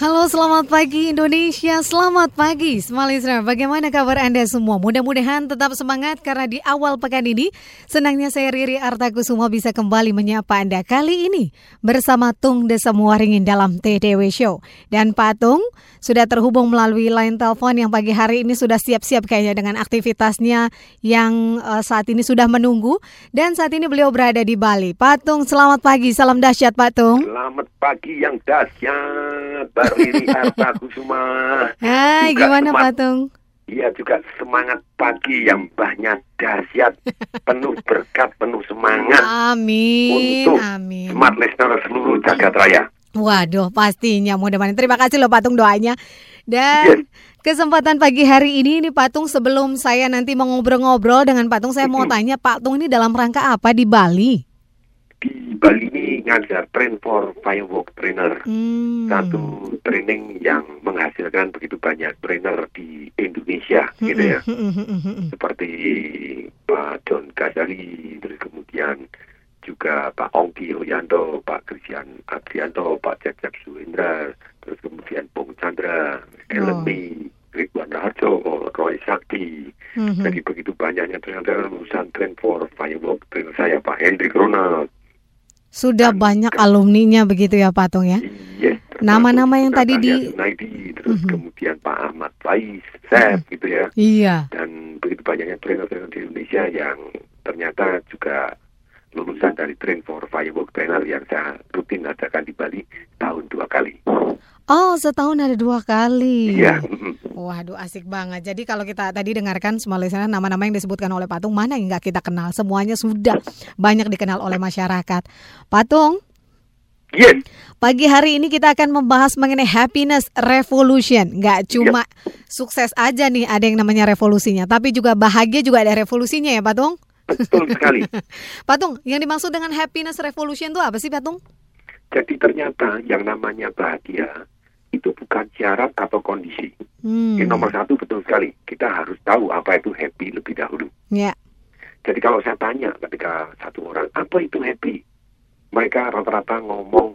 Halo, selamat pagi Indonesia. Selamat pagi semua listener. Bagaimana kabar Anda semua? Mudah-mudahan tetap semangat karena di awal pekan ini senangnya saya Riri Artakusuma bisa kembali menyapa Anda kali ini bersama Tung Desa Muaringin dalam TDW Show. Dan Patung sudah terhubung melalui line telepon yang pagi hari ini sudah siap-siap kayaknya dengan aktivitasnya yang uh, saat ini sudah menunggu dan saat ini beliau berada di Bali. Patung, selamat pagi. Salam dahsyat Patung. Selamat pagi yang dahsyat, Bariri Arta Kusuma. Hai, gimana semangat- Patung? Iya juga semangat pagi yang banyak dahsyat, penuh berkat, penuh semangat Amin, untuk amin. smart listener seluruh jagat raya. Waduh, pastinya mudah-mudahan. Terima kasih loh Patung doanya. Yes. Dan kesempatan pagi hari ini ini Patung sebelum saya nanti mau ngobrol-ngobrol dengan Patung saya mau tanya Patung ini dalam rangka apa di Bali? Di Bali ini ngajar train for firework trainer. Hmm. Satu training yang menghasilkan begitu banyak trainer di Indonesia, gitu ya. seperti Pak John Kasari, terus kemudian juga Pak Ongki Hoyanto, Pak Christian Adrianto, Pak Cecep Suhendra, terus kemudian Bung Chandra, Oh. May, Ridwan Raharjo, Roy Sakti. Mhm. Jadi begitu banyaknya trainer lulusan train for firework trainer saya Pak Hendrik Ronald. Sudah banyak alumninya begitu ya Patung ya? Yes. Nama-nama yang tadi di- Junaidi, terus Mhm. kemudian Pak Ahmad Faiz, Sef, gitu ya. Iya. dan begitu banyaknya trainer-trainer di Indonesia yang ternyata juga lulusan dari Train for Firework Trainer yang saya rutin adakan di Bali tahun dua kali. Oh, setahun ada dua kali. Iya, mm, Waduh asik banget. Jadi kalau kita tadi dengarkan semua listener nama-nama yang disebutkan oleh Patung mana yang nggak kita kenal semuanya sudah banyak dikenal oleh masyarakat. Patung, yes, pagi hari ini kita akan membahas mengenai happiness revolution. Nggak cuma sukses aja nih ada yang namanya revolusinya, tapi juga bahagia juga ada revolusinya ya Patung. betul sekali. Patung, yang dimaksud dengan happiness revolution itu apa sih Patung? Jadi ternyata yang namanya bahagia itu bukan syarat atau kondisi. Hmm. Yang nomor satu betul sekali, kita harus tahu apa itu happy lebih dahulu. Ya. Jadi kalau saya tanya ketika satu orang, apa itu happy? Mereka rata-rata ngomong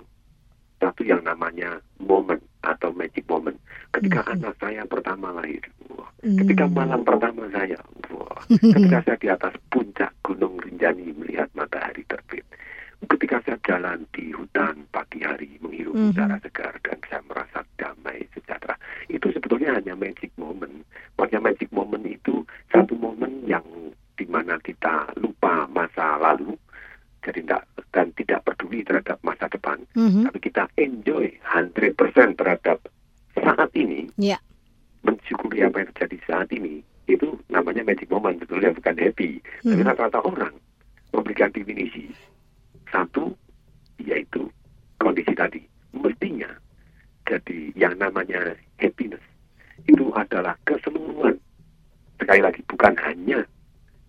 satu yang namanya moment atau magic moment. Ketika Mhm. anak saya pertama lahir, wah. Hmm. ketika malam pertama saya, wah. ketika saya di atas puncak Gunung Rinjani melihat matahari terbit. Ketika saya jalan di hutan pagi hari menghirup Mhm. udara segar dan saya merasa damai sejahtera. Itu sebetulnya hanya magic moment. Maksudnya magic moment itu satu momen yang di mana kita lupa masa lalu, jadi tidak dan tidak peduli terhadap masa depan, Mhm. tapi kita enjoy 100% terhadap saat ini, Ya. mensyukuri apa yang terjadi saat ini, itu namanya magic moment, sebetulnya bukan happy. Tapi Mhm. rata-rata orang memberikan definisi satu, yaitu kondisi tadi. Mestinya, jadi yang namanya happiness itu adalah keseluruhan. Sekali lagi, bukan hanya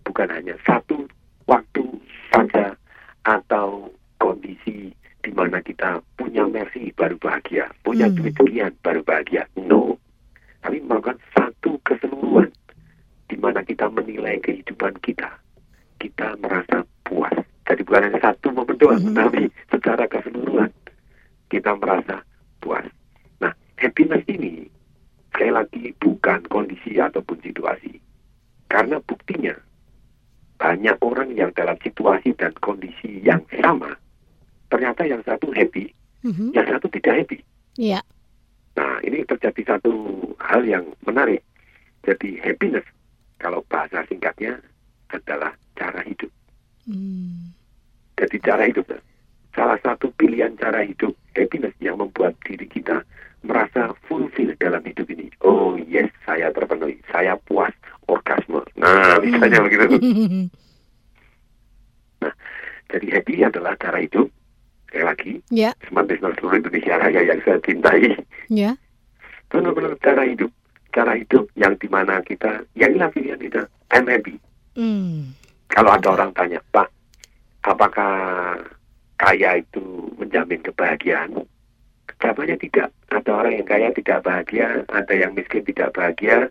bukan hanya satu waktu saja atau kondisi di mana kita punya mercy baru bahagia, punya Hmm. duit sekian baru bahagia. No, tapi merupakan satu keseluruhan di mana kita menilai kehidupan kita, kita merasa puas. Jadi bukan hanya satu momen doang, Mhm. tapi secara keseluruhan kita merasa puas. Nah, happiness ini sekali lagi bukan kondisi ataupun situasi. Karena buktinya banyak orang yang dalam situasi dan kondisi yang sama, ternyata yang satu happy, Mhm. yang satu tidak happy. Iya. Nah, ini terjadi satu hal yang menarik. Jadi happiness, kalau bahasa singkatnya adalah cara hidup. Hmm. Jadi cara hidup. Salah satu pilihan cara hidup happiness yang membuat diri kita merasa fulfill dalam hidup ini. Oh yes, saya terpenuhi, saya puas, orgasme. Nah, misalnya begitu. Jadi happy adalah cara hidup. Sekali lagi, ya, smart business seluruh Indonesia Raya yang saya cintai. ya. Benar-benar cara hidup cara hidup yang di mana kita yang inilah pilihan kita I'm happy Hmm. kalau ada orang tanya Pak apakah kaya itu menjamin kebahagiaan Jawabannya tidak. Ada orang yang kaya tidak bahagia, ada yang miskin tidak bahagia,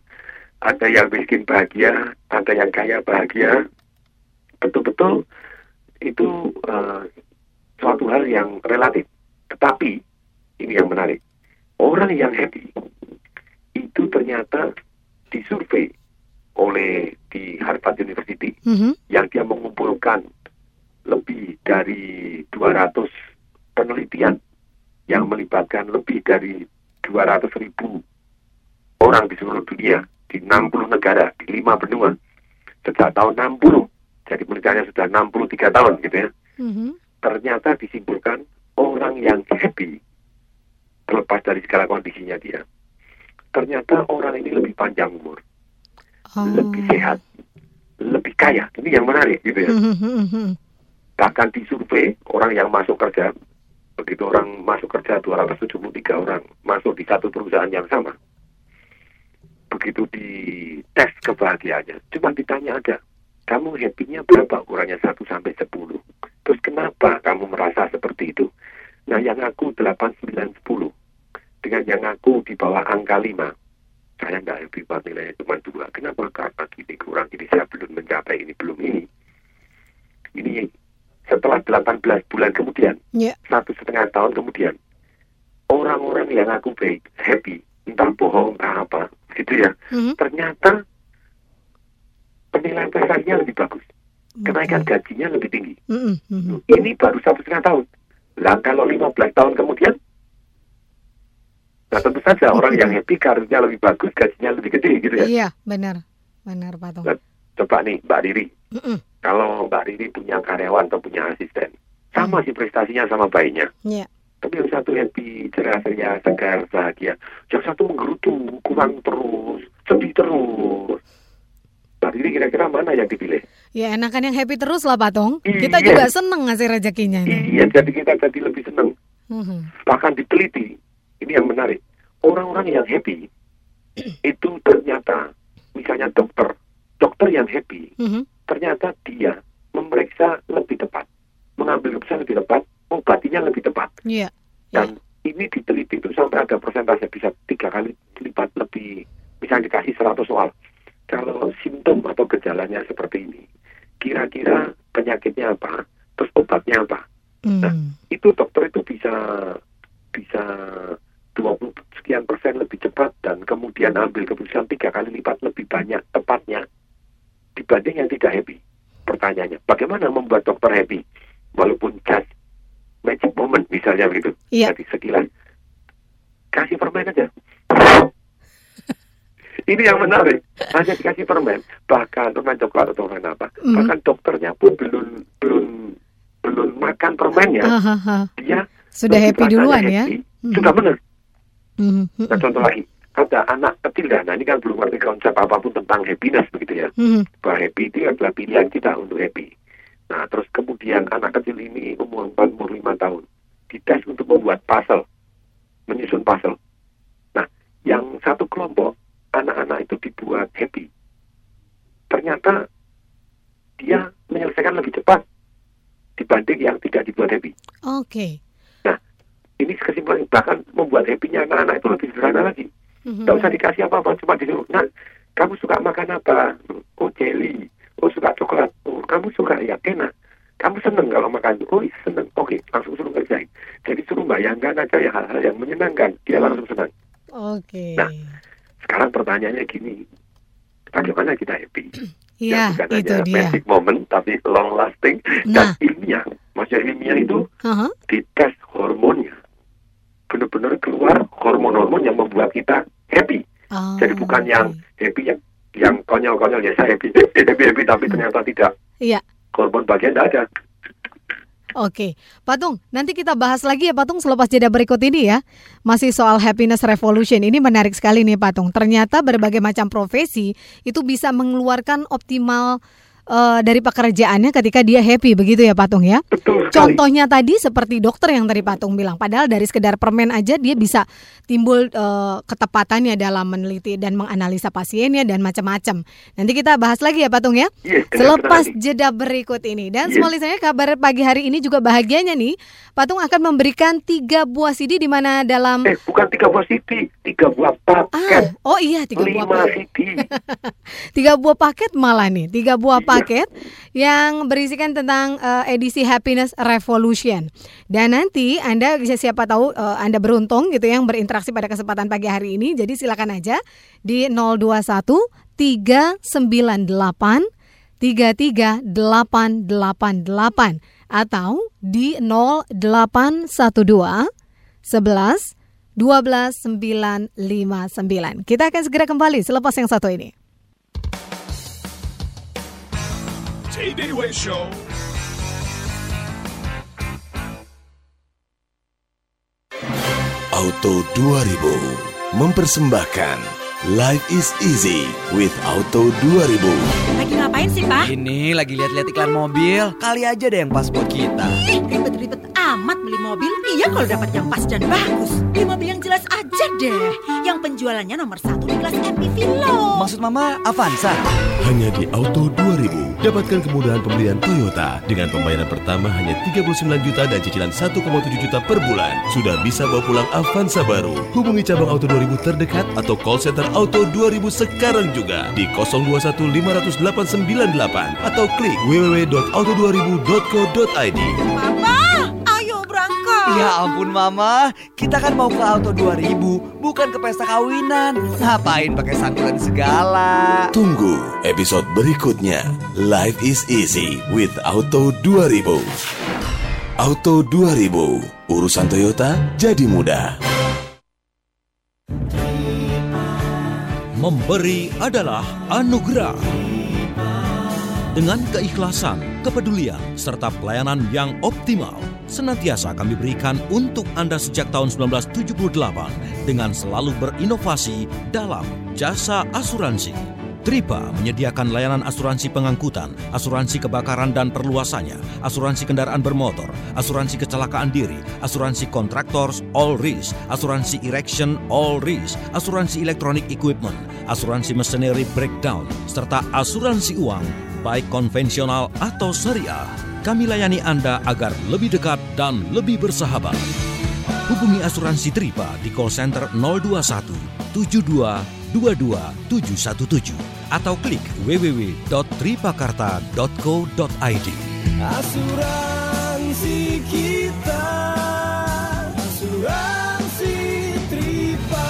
ada yang miskin bahagia, ada yang kaya bahagia. Betul-betul itu uh, suatu hal yang relatif. Tetapi ini yang menarik. Orang yang happy itu ternyata disurvei oleh di Harvard University Mhm. yang dia mengumpulkan lebih dari 200 penelitian yang melibatkan lebih dari 200 ribu orang di seluruh dunia di 60 negara di lima benua sejak tahun 60 jadi penelitiannya sudah 63 tahun gitu ya Mhm. ternyata disimpulkan orang yang happy terlepas dari segala kondisinya dia ternyata orang ini lebih panjang umur. Oh. lebih sehat. Lebih kaya. Ini yang menarik gitu ya. Bahkan di survei orang yang masuk kerja begitu orang masuk kerja 273 orang masuk di satu perusahaan yang sama. Begitu di tes kebahagiaannya cuma ditanya aja kamu happy-nya berapa? Ukurannya 1 sampai 10 terus kenapa kamu merasa seperti itu? Nah yang aku 8 9 10 dengan yang aku di bawah angka 5 saya nggak happy banget nilainya cuma dua kenapa karena gini kurang ini saya belum mencapai ini belum ini ini setelah 18 bulan kemudian, Ya. satu setengah tahun kemudian, orang-orang yang aku baik, happy, entah bohong, entah apa, gitu ya, Mhm. ternyata penilaian prestasinya lebih bagus, kenaikan Oke. gajinya lebih tinggi. Mhm, mhm. Ini baru satu setengah tahun. Lah kalau 15 tahun kemudian, nah tentu saja orang yang happy karirnya lebih bagus, gajinya lebih gede gitu ya. Iya, benar. Benar, Pak Tung. Nah, Coba nih Mbak Riri, Mhm. kalau Mbak Riri punya karyawan atau punya asisten, sama sih prestasinya sama baiknya. Iya. Tapi yang satu happy, ceria, ceria, segar, bahagia. Yang satu menggerutu, kurang terus, sedih terus. Mbak Riri kira-kira mana yang dipilih? Ya enakan yang happy terus lah Pak Tung. Iya. Kita juga seneng ngasih rezekinya ini. Iya, jadi kita jadi lebih senang. Mhm. Bahkan diteliti, ini yang menarik. Orang-orang yang happy, itu ternyata, misalnya dokter, dokter yang happy, Mhm. ternyata dia memeriksa lebih tepat, mengambil keputusan lebih tepat, obatinya lebih tepat. Iya. Dan ini diteliti itu sampai ada persentase bisa tiga kali lipat lebih, misalnya dikasih 100 soal. Kalau simptom atau gejalanya seperti ini, kira-kira penyakitnya apa, terus obatnya apa. Mhm. Itu dokter itu bisa bisa 20 sekian persen lebih cepat dan kemudian ambil keputusan tiga kali lipat lebih banyak tepatnya dibanding yang tidak happy. Pertanyaannya, bagaimana membuat dokter happy? Walaupun just magic moment misalnya begitu. Iya. Jadi sekilas kasih permen aja. Ini yang menarik. Hanya dikasih permen, bahkan permen coklat atau permen apa. Mhm. Bahkan dokternya pun belum belum belum makan permennya. Ahaha. Dia Sudah happy duluan ya. happy, Mhm. Sudah benar. Mhm, mhm, Nah, contoh lagi, ada anak kecil dah. Nah, ini kan belum ngerti konsep apa pun tentang happiness begitu ya. mhm. Bahwa happy itu adalah pilihan kita untuk happy. Nah, terus kemudian anak kecil ini umur 4, umur 5 tahun. Dites untuk membuat puzzle. Menyusun puzzle. Nah, yang satu kelompok, anak-anak itu dibuat happy. Ternyata dia menyelesaikan lebih cepat dibanding yang tidak dibuat happy. Oke. Ini kesimpulan bahkan membuat happy-nya anak-anak itu lebih sederhana lagi. Mhm. Nggak usah dikasih apa-apa, cuma disuruh, nah, kamu suka makan apa? Oh, jelly. Oh, suka coklat. Oh, kamu suka ya, enak. Kamu seneng kalau makan? Oh, iya, seneng. Oke, langsung suruh kerjain. Jadi suruh bayangkan aja ya hal-hal yang menyenangkan. Dia langsung senang. Oke. Nah, Sekarang pertanyaannya gini, bagaimana kita happy? Ya, bukan itu hanya dia. magic moment, tapi long lasting Nah. dan ilmiah. Maksudnya ilmiah itu Aha. dites hormonnya. Benar-benar keluar hormon-hormon yang membuat kita happy. Oh, Jadi bukan yang happy yang yang konyol-konyol ya saya happy happy happy tapi ternyata tidak Iya. hormon bagian tidak ada. Oke, Patung, nanti kita bahas lagi ya Patung selepas jeda berikut ini ya. Masih soal happiness revolution ini menarik sekali nih Patung. Ternyata berbagai macam profesi itu bisa mengeluarkan optimal uh, dari pekerjaannya ketika dia happy begitu ya Patung ya. Betul sekali. Contohnya tadi seperti dokter yang tadi Patung bilang, padahal dari sekedar permen aja dia bisa timbul uh, ketepatannya dalam meneliti dan menganalisa pasiennya dan macam-macam. Nanti kita bahas lagi ya Patung ya. Yes, Selepas sekali. jeda berikut ini dan Yes. semua listennya kabar pagi hari ini juga bahagianya nih, Patung akan memberikan tiga buah CD di mana dalam Eh, bukan tiga buah CD, tiga buah paket. Ah, oh iya tiga buah paket. CD. Tiga buah paket malah nih, tiga buah paket yang berisikan tentang eh, edisi Happiness Revolution. Dan nanti Anda bisa siapa tahu eh, Anda beruntung gitu yang berinteraksi pada kesempatan pagi hari ini. Jadi silakan aja di 021 398 33888 atau di 0812 11 12 959. Kita akan segera kembali selepas yang satu ini. Tay-Day Way Show. Auto 2000 mempersembahkan Life is easy with Auto 2000. Lagi ngapain sih, Pak? Ini lagi lihat-lihat iklan mobil, kali aja deh yang pas buat kita. Ih, ribet-ribet amat beli mobil. Iya kalau dapat yang pas dan bagus. Beli mobil yang jelas aja deh. Yang penjualannya nomor satu di kelas MPV loh. Maksud Mama Avanza? Hanya di Auto 2000 dapatkan kemudahan pembelian Toyota dengan pembayaran pertama hanya 39 juta dan cicilan 1,7 juta per bulan. Sudah bisa bawa pulang Avanza baru. Hubungi cabang Auto 2000 terdekat atau call center Auto 2000 sekarang juga di 021 500 898 atau klik www.auto2000.co.id. Papa. Ya ampun Mama, kita kan mau ke Auto 2000, bukan ke pesta kawinan. Ngapain pakai sangkulan segala? Tunggu episode berikutnya. Life is easy with Auto 2000. Auto 2000, urusan Toyota jadi mudah. Memberi adalah anugerah. Dengan keikhlasan, kepedulian, serta pelayanan yang optimal, senantiasa kami berikan untuk Anda sejak tahun 1978 dengan selalu berinovasi dalam jasa asuransi. Tripa menyediakan layanan asuransi pengangkutan, asuransi kebakaran dan perluasannya, asuransi kendaraan bermotor, asuransi kecelakaan diri, asuransi kontraktor all risk, asuransi erection all risk, asuransi electronic equipment, asuransi machinery breakdown, serta asuransi uang, baik konvensional atau syariah. Kami layani Anda agar lebih dekat dan lebih bersahabat. Hubungi asuransi Tripa di call center 021 72 22 717 atau klik www.tripakarta.co.id. Asuransi kita, asuransi Tripa.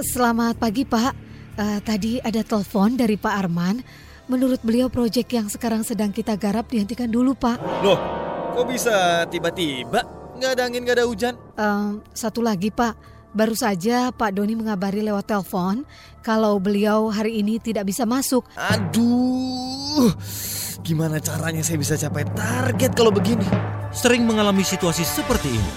Selamat pagi Pak. Eh, tadi ada telepon dari Pak Arman. Menurut beliau proyek yang sekarang sedang kita garap dihentikan dulu Pak. Loh, kok bisa tiba-tiba? Nggak ada angin, nggak ada hujan. Em, satu lagi Pak, baru saja Pak Doni mengabari lewat telepon kalau beliau hari ini tidak bisa masuk. Aduh, gimana caranya saya bisa capai target kalau begini? Sering mengalami situasi seperti ini.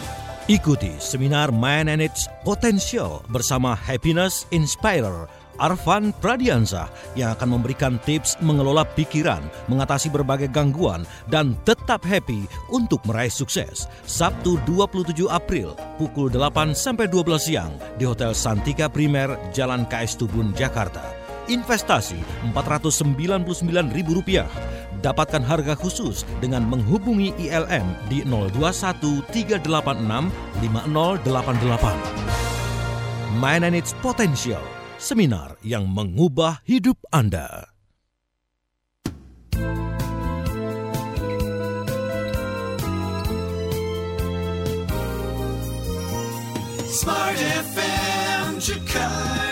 Ikuti seminar Manage Potential bersama Happiness Inspirer Arvan Pradiansa yang akan memberikan tips mengelola pikiran, mengatasi berbagai gangguan, dan tetap happy untuk meraih sukses. Sabtu 27 April pukul 8 sampai 12 siang di Hotel Santika Primer, Jalan KS Tubun, Jakarta. Investasi Rp499.000. Dapatkan harga khusus dengan menghubungi ILM di 021 386 5088. Manage Potential, seminar yang mengubah hidup Anda. Smart FM Jakarta.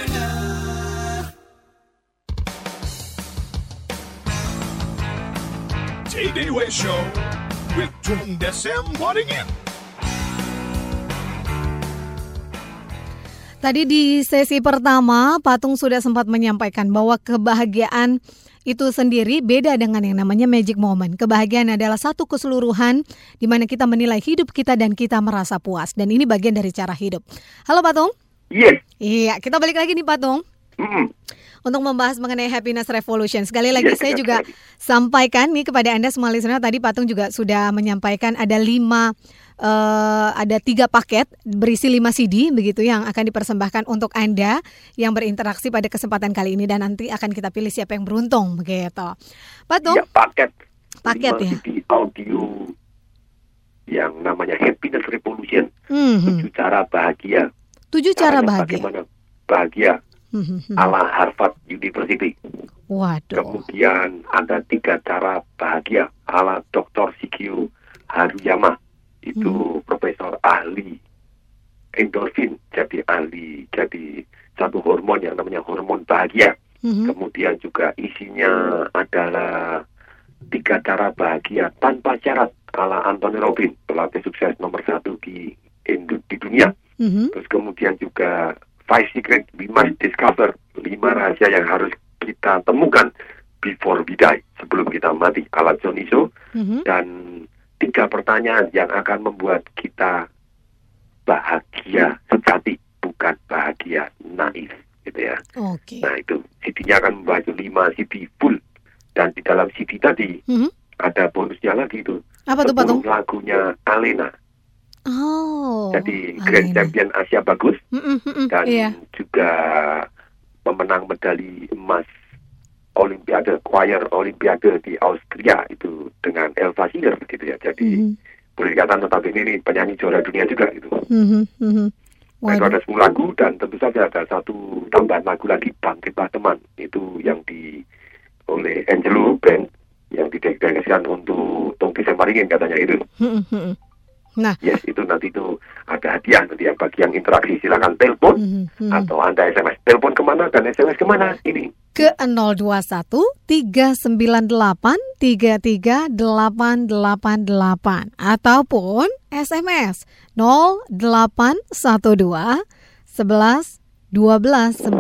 Way Show with Tung Desem Wadding In. Tadi di sesi pertama, Patung sudah sempat menyampaikan bahwa kebahagiaan itu sendiri beda dengan yang namanya magic moment. Kebahagiaan adalah satu keseluruhan di mana kita menilai hidup kita dan kita merasa puas. Dan ini bagian dari cara hidup. Halo Patung. Yes, Iya, kita balik lagi nih Patung. Mm-mm. Untuk membahas mengenai happiness revolution, sekali lagi Iya, saya benar juga sekali. sampaikan nih kepada anda semua listener tadi Patung juga sudah menyampaikan ada lima eh, ada tiga paket berisi lima CD begitu yang akan dipersembahkan untuk anda yang berinteraksi pada kesempatan kali ini dan nanti akan kita pilih siapa yang beruntung begitu. Patung, Ya, paket. Paket ya? CD audio yang namanya Happiness Revolution. Mhm. Tujuh cara bahagia. tujuh cara Caranya bahagia. Bagaimana bahagia. Ala Harvard University. Waduh. Kemudian ada tiga cara bahagia ala Dr. Shikio Haruyama. Itu profesor ahli endorfin. Jadi ahli, jadi satu hormon yang namanya hormon bahagia. Mhm. Kemudian juga isinya adalah tiga cara bahagia tanpa syarat ala Anthony Robbins, pelatih sukses nomor satu di di dunia. Mhm. Terus kemudian juga Five Secret We Must Discover, lima rahasia yang harus kita temukan before we die, sebelum kita mati, ala John Iso. Mhm. Dan tiga pertanyaan yang akan membuat kita bahagia sejati, bukan bahagia naif, gitu ya. Oke. Nah itu CD-nya akan membaca 5 CD full dan di dalam CD tadi Mhm. ada bonusnya lagi itu Apa tuh Patung? 10 lagunya Alena. Oh. Jadi Grand Alena. Champion Asia bagus Mhm, mhm, dan Iya. juga pemenang medali emas Olimpiade choir Olimpiade di Austria itu dengan Elva Singer gitu ya. Jadi Mhm. boleh dikatakan notabene ini penyanyi juara dunia juga gitu. Mhm. Nah, itu Waduh. ada 10 lagu dan tentu saja ada satu tambahan lagu lagi Bangkitlah Teman itu yang di oleh Angelo Band yang didedikasikan untuk Tongki Semaringin katanya itu. Mhm, mhm. Nah, Yes, itu nanti itu ada hadiah nanti yang bagi yang interaksi silakan telepon mhm, mhm. atau Anda SMS. Telepon ke mana dan SMS ke mana? Ini ke 021 398 33888 ataupun SMS 0812 11 12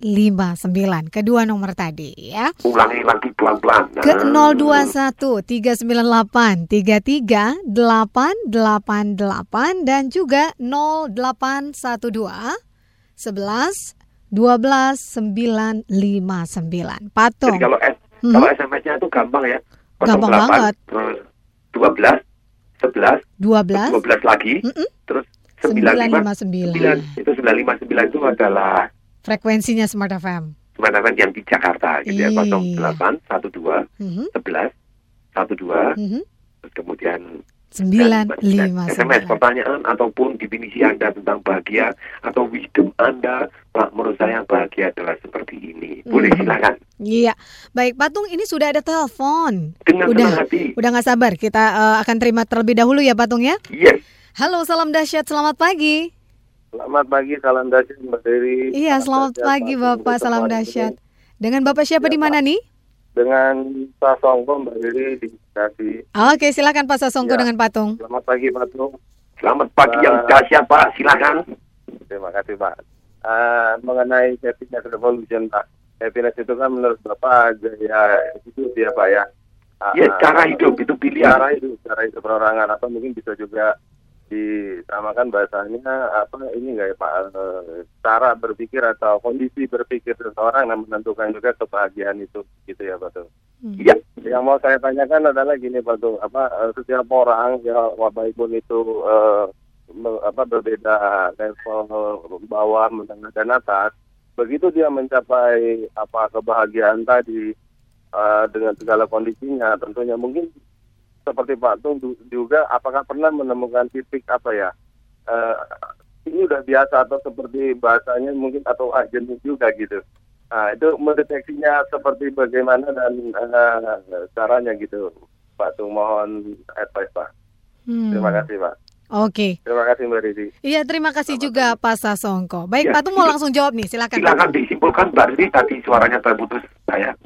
959 kedua nomor tadi ya ulangi lagi pelan-pelan. Ke 021 398 33888 dan juga 0812 11 12 959 Patung Jadi kalau S, Mhm. kalau SMS-nya itu gampang ya. Gampang 08, banget. Terus 12 11 12 12 lagi Mm-mm. terus 95 959 itu 959 itu adalah frekuensinya Smart FM teman-teman yang di Jakarta gitu ya Iya. 08 12 Mhm, 11 12 mhm. terus kemudian 959 SMS pertanyaan ataupun definisi Anda tentang bahagia atau wisdom Anda Pak menurut saya bahagia adalah seperti ini boleh Mhm. silakan Iya, baik Patung ini sudah ada telepon. dengan Udah. hati Udah nggak sabar, kita eh, akan terima terlebih dahulu ya Patung ya. yes Halo, salam dahsyat, selamat pagi. Selamat pagi, salam dahsyat Mbak Dewi. Iya, selamat dahsyat, pagi Pak. Bapak, salam dahsyat. Dengan Bapak siapa Iya, di mana nih? Dengan Pak Songko Mbak Dewi di Bekasi. Oke, silakan Pak Sasongko Ya. dengan Patung. Selamat pagi Pak Tung. selamat pagi yang Pak. dahsyat Pak silakan Terima kasih Pak. Ah, mengenai happiness revolution Pak. Happiness itu kan menurut Bapak gaya hidup ya Pak ya. Ah, yes cara hidup itu pilihan cara hidup, cara hidup perorangan atau mungkin bisa juga disamakan bahasanya apa ini nggak ya Pak eh, cara berpikir atau kondisi berpikir seseorang yang menentukan juga kebahagiaan itu gitu ya Pak Tung. Iya. Yang mau saya tanyakan adalah gini Pak Tung, apa eh, setiap orang ya walaupun itu eh, apa berbeda level bawah, menengah dan atas, begitu dia mencapai apa kebahagiaan tadi eh, dengan segala kondisinya, tentunya mungkin seperti Pak Tung juga apakah pernah menemukan titik apa ya eh, ini udah biasa atau seperti bahasanya mungkin atau ah, jenis juga gitu. Nah, itu mendeteksinya seperti bagaimana dan eh, caranya gitu. Pak Tung mohon advice Pak. Hmm. Terima kasih Pak. Oke. Terima kasih Mbak Ridi. Iya, terima kasih juga Pak Sasongko. Baik, Ya, Patung mau iya. langsung jawab nih, silakan. silakan disimpulkan Mbak Riri tadi suaranya terputus saya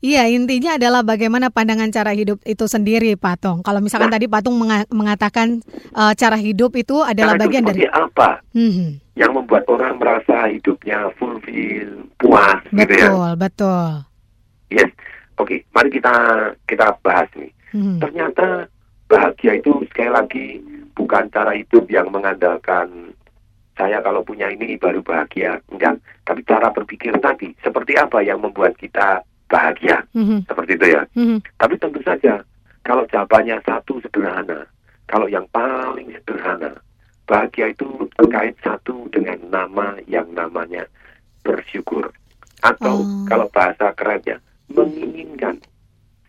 Iya, intinya adalah bagaimana pandangan cara hidup itu sendiri, Patung. Kalau misalkan Nah. tadi Patung menga- mengatakan eh, cara hidup itu adalah Cara bagian dari apa Mhm. yang membuat orang merasa hidupnya fulfill puas gitu ya Betul, betul. yes oke mari kita kita bahas nih Mhm. ternyata bahagia itu sekali lagi bukan cara hidup yang mengandalkan saya kalau punya ini baru bahagia. Enggak. Tapi cara berpikir tadi, seperti apa yang membuat kita bahagia? Mhm. Seperti itu ya. Mhm. Tapi tentu saja, kalau jawabannya satu sederhana, kalau yang paling sederhana, bahagia itu terkait satu dengan nama yang namanya bersyukur. Atau Oh. kalau bahasa kerennya, menginginkan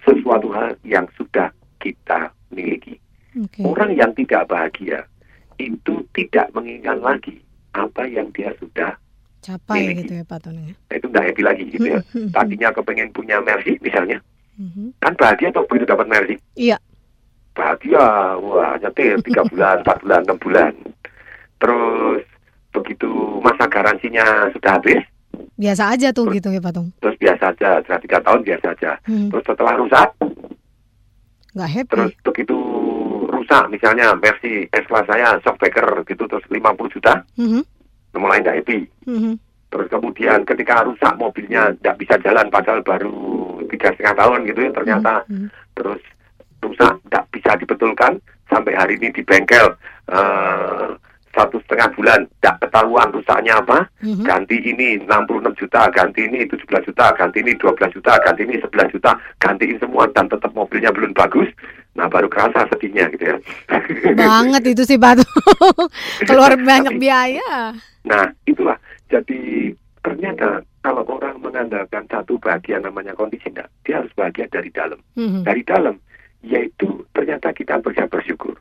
sesuatu hal yang sudah kita miliki. Oke. Orang yang tidak bahagia itu tidak menginginkan lagi apa yang dia sudah Capai miliki. gitu ya Pak Tony. Nah, itu tidak happy lagi gitu ya. Tadinya kepengen punya Mercy misalnya, Mhm. kan bahagia atau begitu dapat Mercy? Iya. Bahagia, wah nyetir tiga bulan, empat bulan, enam bulan. Terus begitu masa garansinya sudah habis, Biasa aja tuh gitu ya Pak Tung. terus biasa aja, setelah tiga tahun biasa aja. Terus setelah rusak, Nggak happy. terus begitu rusak misalnya Mercy S-Class saya shockbreaker gitu terus 50 juta, Mhm. Mulai tidak happy. Mhm. Terus kemudian ketika rusak mobilnya tidak bisa jalan padahal baru tiga setengah tahun gitu ya ternyata Mhm. terus rusak tidak bisa dibetulkan sampai hari ini di bengkel eh, satu setengah bulan tidak ketahuan rusaknya apa Mhm. ganti ini 66 juta ganti ini 17 juta ganti ini 12 juta ganti ini 11 juta gantiin semua dan tetap mobilnya belum bagus nah baru kerasa sedihnya gitu ya Banget itu sih Tung. Keluar banyak biaya. Nah, itulah. Jadi ternyata kalau orang mengandalkan satu bagian namanya kondisi, enggak, dia harus bahagia dari dalam. Mhm. Dari dalam, yaitu ternyata kita bisa bersyukur.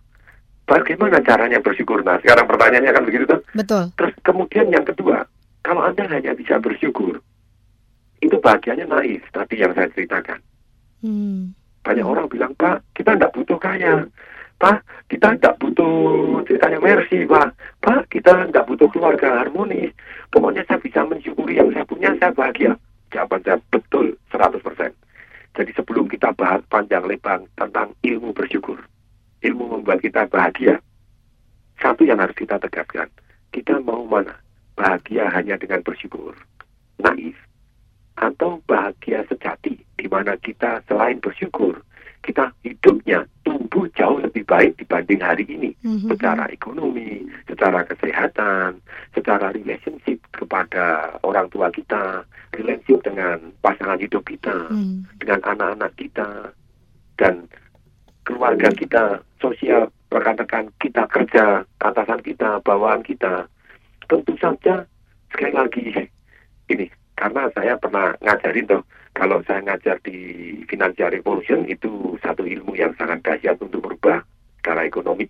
Bagaimana caranya bersyukur? Nah, sekarang pertanyaannya kan begitu tuh. Betul. Terus kemudian yang kedua, kalau Anda hanya bisa bersyukur, itu bahagianya naif, tadi yang saya ceritakan. Hmm. Banyak orang bilang, Pak, kita tidak butuh kaya. Pak, kita tidak butuh ceritanya Mercy, Pak. Pak, kita tidak butuh keluarga harmonis. Pokoknya saya bisa mensyukuri yang saya punya, saya bahagia. Jawaban saya betul 100%. Jadi sebelum kita bahas panjang lebar tentang ilmu bersyukur, ilmu membuat kita bahagia, satu yang harus kita tegaskan, kita mau mana? Bahagia hanya dengan bersyukur, naif, atau bahagia sejati, di mana kita selain bersyukur, kita hidupnya tumbuh jauh lebih baik dibanding hari ini Mhm. secara ekonomi, secara kesehatan, secara relationship kepada orang tua kita, relationship dengan pasangan hidup kita, Hmm. dengan anak-anak kita, dan keluarga kita, sosial, rekan-rekan kita kerja, atasan kita, bawaan kita. Tentu saja, sekali lagi, ini, karena saya pernah ngajarin tuh, kalau saya ngajar di Financial Revolution itu satu ilmu yang sangat dahsyat untuk merubah skala ekonomi.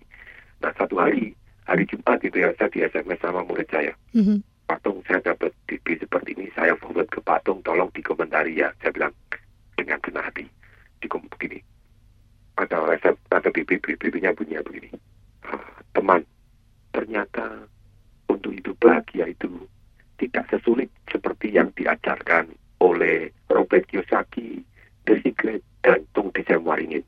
Nah satu hari, hari Jumat itu ya, saya di SMS sama murid saya. Mhm. Patung saya dapat DP seperti ini, saya forward ke Patung, tolong dikomentari ya. Saya bilang dengan senang hati, di begini. Ada resep, ada BB-BB-nya bunyinya begini. "Ah, teman, ternyata untuk hidup bahagia itu tidak sesulit seperti yang diajarkan oleh Robert Kiyosaki, The Secret, dan Tung Desem Waringin.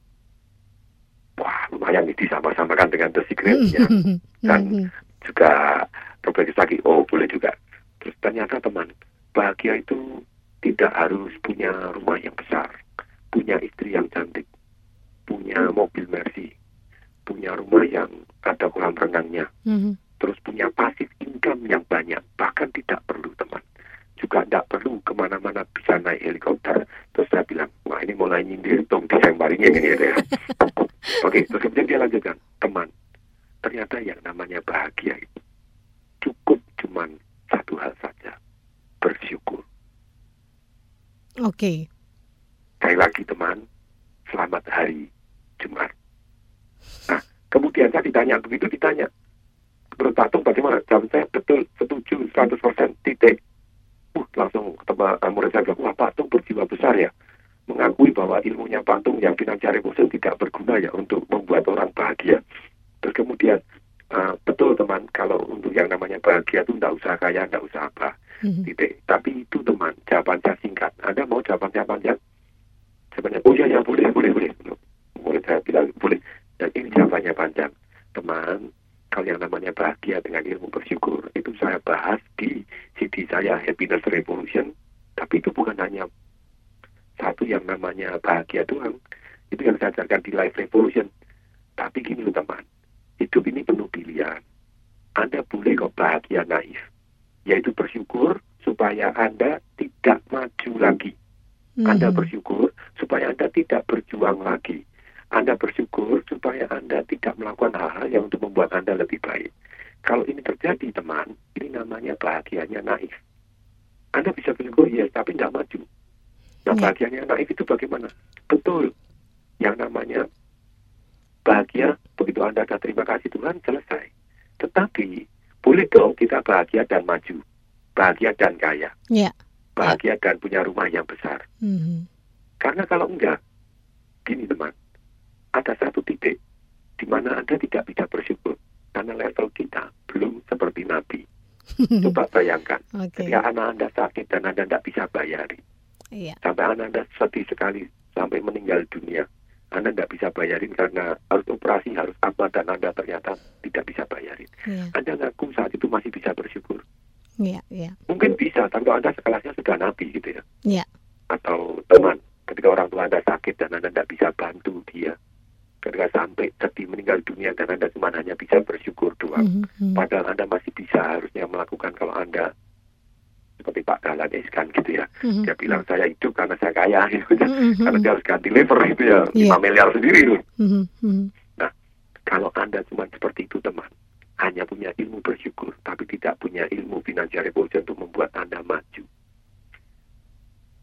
Wah, lumayan ini disama-samakan dengan The Secret ya dan Mhm. juga Robert Kiyosaki. Oh, boleh juga. Terus ternyata teman, bahagia itu tidak harus punya rumah yang besar, punya istri yang cantik, punya mobil Mercy, punya rumah yang ada kolam renangnya, Mhm. terus punya pasif income yang banyak. Bahkan tidak perlu teman. Juga tidak perlu ke mana-mana bisa naik helikopter. Terus saya bilang, wah ini mulai nyindir dong di Sembarinya ini ya. Oke, terus kemudian dia lanjutkan, teman, ternyata yang namanya bahagia itu cukup cuman satu hal saja, bersyukur. Oke. Sekali lagi teman, selamat hari Jumat. Nah, kemudian saya ditanya, begitu ditanya, menurut Patung bagaimana? Jawab saya betul, setuju, 100% titik. Uh, langsung teman murid saya bilang, wah Patung berjiwa besar ya. Mengakui bahwa ilmunya Patung yang financial revolution tidak berguna ya untuk membuat orang bahagia. Terus kemudian, uh, betul teman, kalau untuk yang namanya bahagia itu tidak usah kaya, tidak usah apa. Mhm. Titik. Tapi itu teman, jawaban saya singkat. Anda mau jawaban saya panjang? Jawabannya, oh iya, ya, boleh, boleh, boleh. Murid saya bilang, boleh. Dan ini jawabannya panjang. Teman, kalau yang namanya bahagia dengan ilmu bersyukur, itu saya bahas di CD saya, Happiness Revolution. Tapi itu bukan hanya satu yang namanya bahagia doang. Itu yang saya ajarkan di Life Revolution. Tapi gini loh teman, hidup ini penuh pilihan. Anda boleh kok bahagia naif. Yaitu bersyukur supaya Anda tidak maju lagi. Anda Mhm. bersyukur supaya Anda tidak berjuang lagi. Anda bersyukur supaya Anda tidak melakukan hal-hal yang untuk membuat Anda lebih baik. Kalau ini terjadi, teman, ini namanya bahagianya naif. Anda bisa bersyukur, yes, tapi tidak maju. Nah, Ya. bahagianya naif itu bagaimana? Betul. Yang namanya bahagia, begitu Anda kata terima kasih Tuhan, selesai. Tetapi, boleh dong kita bahagia dan maju. Bahagia dan kaya. Ya. Bahagia dan punya rumah yang besar. Mhm. Karena kalau enggak, gini teman, ada satu titik di mana Anda tidak bisa bersyukur. Karena level kita belum seperti Nabi. Coba bayangkan, Oke. ketika anak Anda sakit dan Anda tidak bisa bayari. Iya. Sampai anak Anda sedih sekali, sampai meninggal dunia. Anda tidak bisa bayarin karena harus operasi, harus apa, dan Anda ternyata tidak bisa bayarin. Iya. Anda ngaku saat itu masih bisa bersyukur. Iya. Iya. Mungkin bisa, tapi kalau Anda sekelasnya sudah Nabi gitu ya. Iya. atau teman ketika orang tua anda sakit dan anda tidak bisa bantu dia ketika sampai sedih meninggal dunia dan anda cuma hanya bisa bersyukur doang Mhm. padahal anda masih bisa harusnya melakukan kalau anda seperti Pak Dahlan Iskan gitu ya Mhm. dia bilang saya hidup karena saya kaya gitu ya. Mhm. karena dia harus ganti liver gitu ya Iya. 5 miliar sendiri loh Mhm. Mhm. kalau anda cuma seperti itu teman hanya punya ilmu bersyukur tapi tidak punya ilmu financial revolution untuk membuat anda maju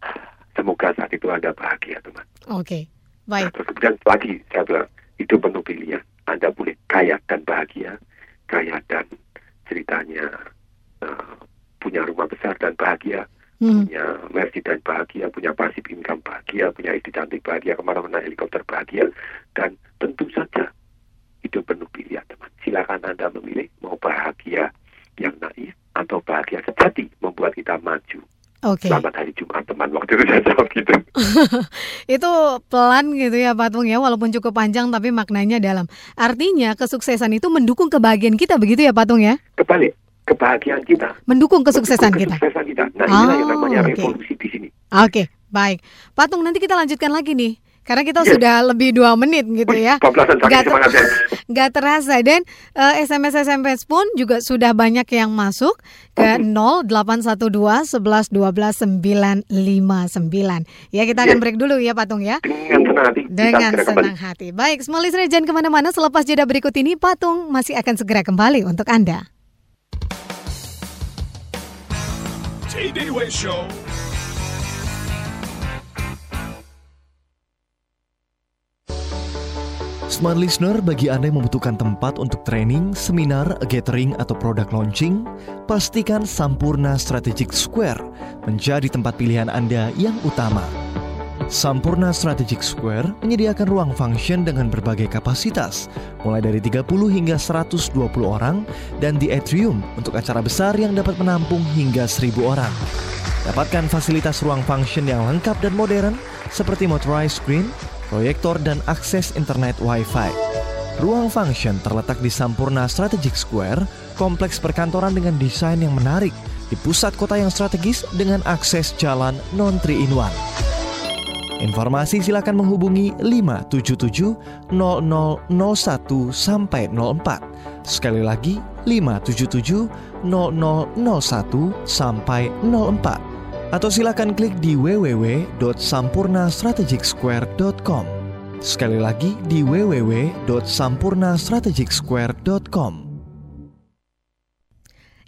semoga saat itu anda bahagia teman Oke. Nah, Baik. terus kemudian lagi saya bilang itu penuh pilihan. Anda boleh kaya dan bahagia, kaya dan ceritanya eh, punya rumah besar dan bahagia, Mhm. punya mercy dan bahagia, punya pasif income bahagia, punya istri cantik bahagia, ke mana-mana helikopter bahagia, dan tentu saja itu penuh pilihan teman. Silakan Anda memilih mau bahagia yang naif atau bahagia sejati membuat kita maju. Oke. Selamat hari Jumat teman. Waktu itu saya jawab gitu. Itu pelan gitu ya Patung ya walaupun cukup panjang tapi maknanya dalam. Artinya kesuksesan itu mendukung kebahagiaan kita begitu ya Patung ya? Kebalik, kebahagiaan kita Mendukung kesuksesan kita. kesuksesan kita. Nah, inilah yang Oh, namanya oke. revolusi di sini. Oke, baik. Patung nanti kita lanjutkan lagi nih. Karena kita Yes. sudah lebih dua menit gitu ya. Nggak ter- nggak terasa dan eh, SMS SMS pun juga sudah banyak yang masuk ke 0812 11 12 959. Ya kita akan Yes. break dulu ya Patung ya. Dengan senang hati. kita Dengan segera kembali. senang hati. Baik, semua listener jangan ke mana-mana. Selepas jeda berikut ini, Patung masih akan segera kembali untuk Anda. Way Show. Smart Listener bagi Anda yang membutuhkan tempat untuk training, seminar, gathering, atau produk launching, pastikan Sampurna Strategic Square menjadi tempat pilihan Anda yang utama. Sampurna Strategic Square menyediakan ruang function dengan berbagai kapasitas, mulai dari 30 hingga 120 orang, dan di atrium untuk acara besar yang dapat menampung hingga 1000 orang. Dapatkan fasilitas ruang function yang lengkap dan modern, seperti motorized screen, proyektor, dan akses internet Wi-Fi. Ruang function terletak di Sampurna Strategic Square, kompleks perkantoran dengan desain yang menarik, di pusat kota yang strategis dengan akses jalan non 3 in 1. Informasi silakan menghubungi 577 0001 sampai 04. Sekali lagi 577 0001 sampai 04. Atau silakan klik di www.sampurnastrategicsquare.com. Sekali lagi di www.sampurnastrategicsquare.com.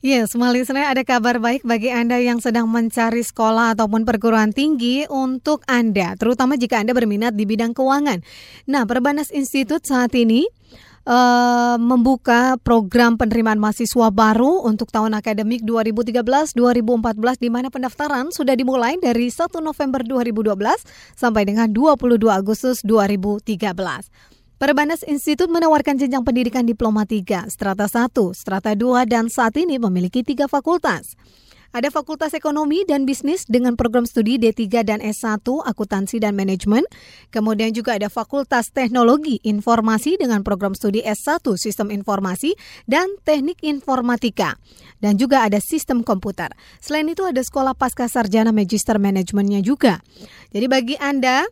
Yes, listener ada kabar baik bagi Anda yang sedang mencari sekolah ataupun perguruan tinggi untuk Anda, terutama jika Anda berminat di bidang keuangan. Nah, Perbanas Institute saat ini eh, membuka program penerimaan mahasiswa baru untuk tahun akademik 2013-2014 di mana pendaftaran sudah dimulai dari 1 November 2012 sampai dengan 22 Agustus 2013. Perbanas Institut menawarkan jenjang pendidikan diploma 3, strata 1, strata 2, dan saat ini memiliki tiga fakultas. Ada Fakultas Ekonomi dan Bisnis dengan program studi D3 dan S1, Akuntansi dan Manajemen. Kemudian juga ada Fakultas Teknologi Informasi dengan program studi S1, Sistem Informasi dan Teknik Informatika. Dan juga ada Sistem Komputer. Selain itu ada Sekolah Pasca Sarjana Magister Manajemennya juga. Jadi bagi Anda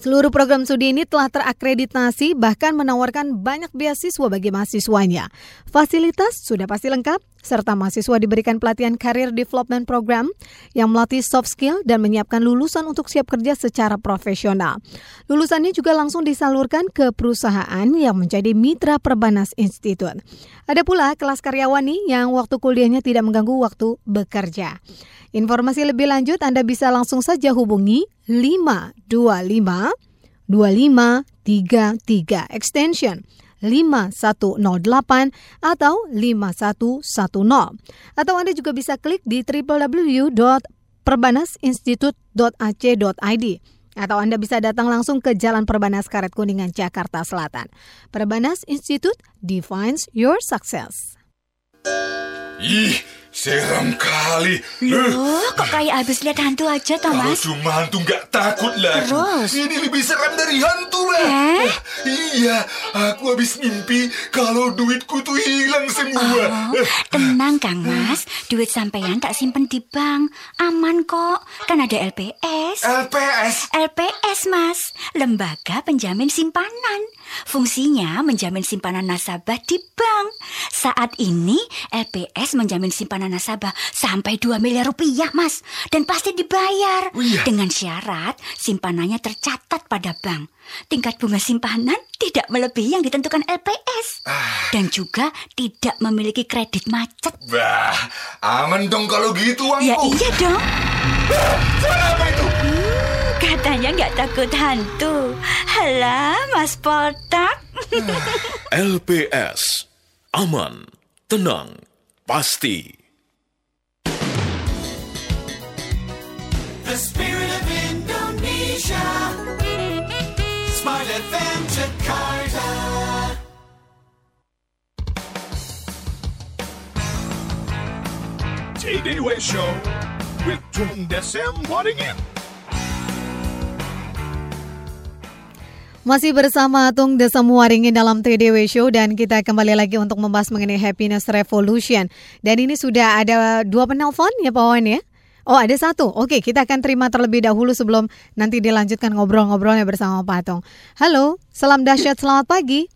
Seluruh program studi ini telah terakreditasi bahkan menawarkan banyak beasiswa bagi mahasiswanya. Fasilitas sudah pasti lengkap, serta mahasiswa diberikan pelatihan Career Development Program yang melatih soft skill dan menyiapkan lulusan untuk siap kerja secara profesional. Lulusannya juga langsung disalurkan ke perusahaan yang menjadi mitra Perbanas Institute. Ada pula kelas karyawani yang waktu kuliahnya tidak mengganggu waktu bekerja. Informasi lebih lanjut Anda bisa langsung saja hubungi 525 2533 extension 5108 atau 5110. Atau Anda juga bisa klik di www.perbanasinstitute.ac.id atau Anda bisa datang langsung ke Jalan Perbanas Karet Kuningan, Jakarta Selatan. Perbanas Institute defines your success. Seram kali. Loh, kok kayak habis lihat hantu aja, Kalau Thomas? cuma hantu nggak takut lagi. Terus? Ini lebih seram dari hantu lah. Eh? Iya, aku habis mimpi kalau duitku tuh hilang semua. Oh, tenang Kang Mas, duit sampean tak simpen di bank. Aman kok, kan ada LPS. LPS? LPS, Mas. Lembaga Penjamin Simpanan. Fungsinya menjamin simpanan nasabah di bank. Saat ini LPS menjamin simpanan nasabah sampai 2 miliar rupiah, Mas. Dan pasti dibayar. Oh, iya. Dengan syarat simpanannya tercatat pada bank. Tingkat bunga simpanan tidak melebihi yang ditentukan LPS. Ah. Dan juga tidak memiliki kredit macet. Bah, aman dong kalau gitu uangku. Ya iya dong. Suara apa itu? Katanya nggak takut hantu. Halah, Mas Poltak. LPS. Aman, tenang, pasti. The spirit of Indonesia. Smart FM Jakarta. Way Show with Tung Desem Wadding Masih bersama Tung Desa Muaringin dalam TDW Show dan kita kembali lagi untuk membahas mengenai Happiness Revolution. Dan ini sudah ada dua penelpon ya Pak Wan ya? Oh ada satu, oke kita akan terima terlebih dahulu sebelum nanti dilanjutkan ngobrol-ngobrolnya bersama Pak Tung. Halo, salam dahsyat, selamat pagi.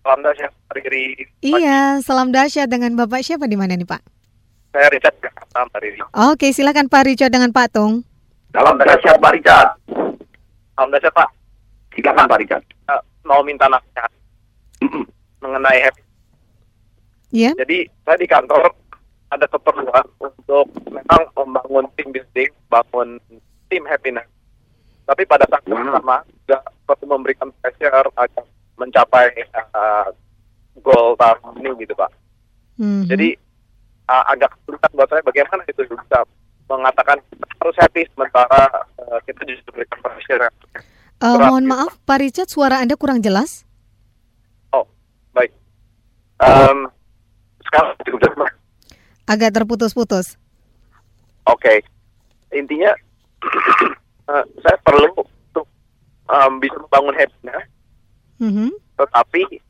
Salam dahsyat dari Iya, salam dahsyat dengan Bapak siapa di mana nih Pak? saya Richard Jakarta, Mbak Riri. Oke, silakan Pak Richard dengan Pak Tung. Salam dahsyat Pak Richard. Salam dahsyat Pak. Silakan Pak Richard. mau minta nasihat mengenai happy. Iya. Jadi saya di kantor ada keperluan untuk memang membangun tim building, bangun tim happiness. Tapi pada saat yang sama juga perlu memberikan pressure agar mencapai uh, goal tahun ini gitu Pak. Mhm. Jadi uh, agak kesulitan buat saya bagaimana itu bisa mengatakan harus happy sementara uh, kita justru berikan pressure. Eh, mohon maaf Pak Richard, suara Anda kurang jelas. Oh, baik. Um, sekarang cukup jelas. Agak terputus-putus. Oke, intinya eh, saya perlu untuk um, bisa membangun happiness, Mhm. tetapi